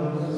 us.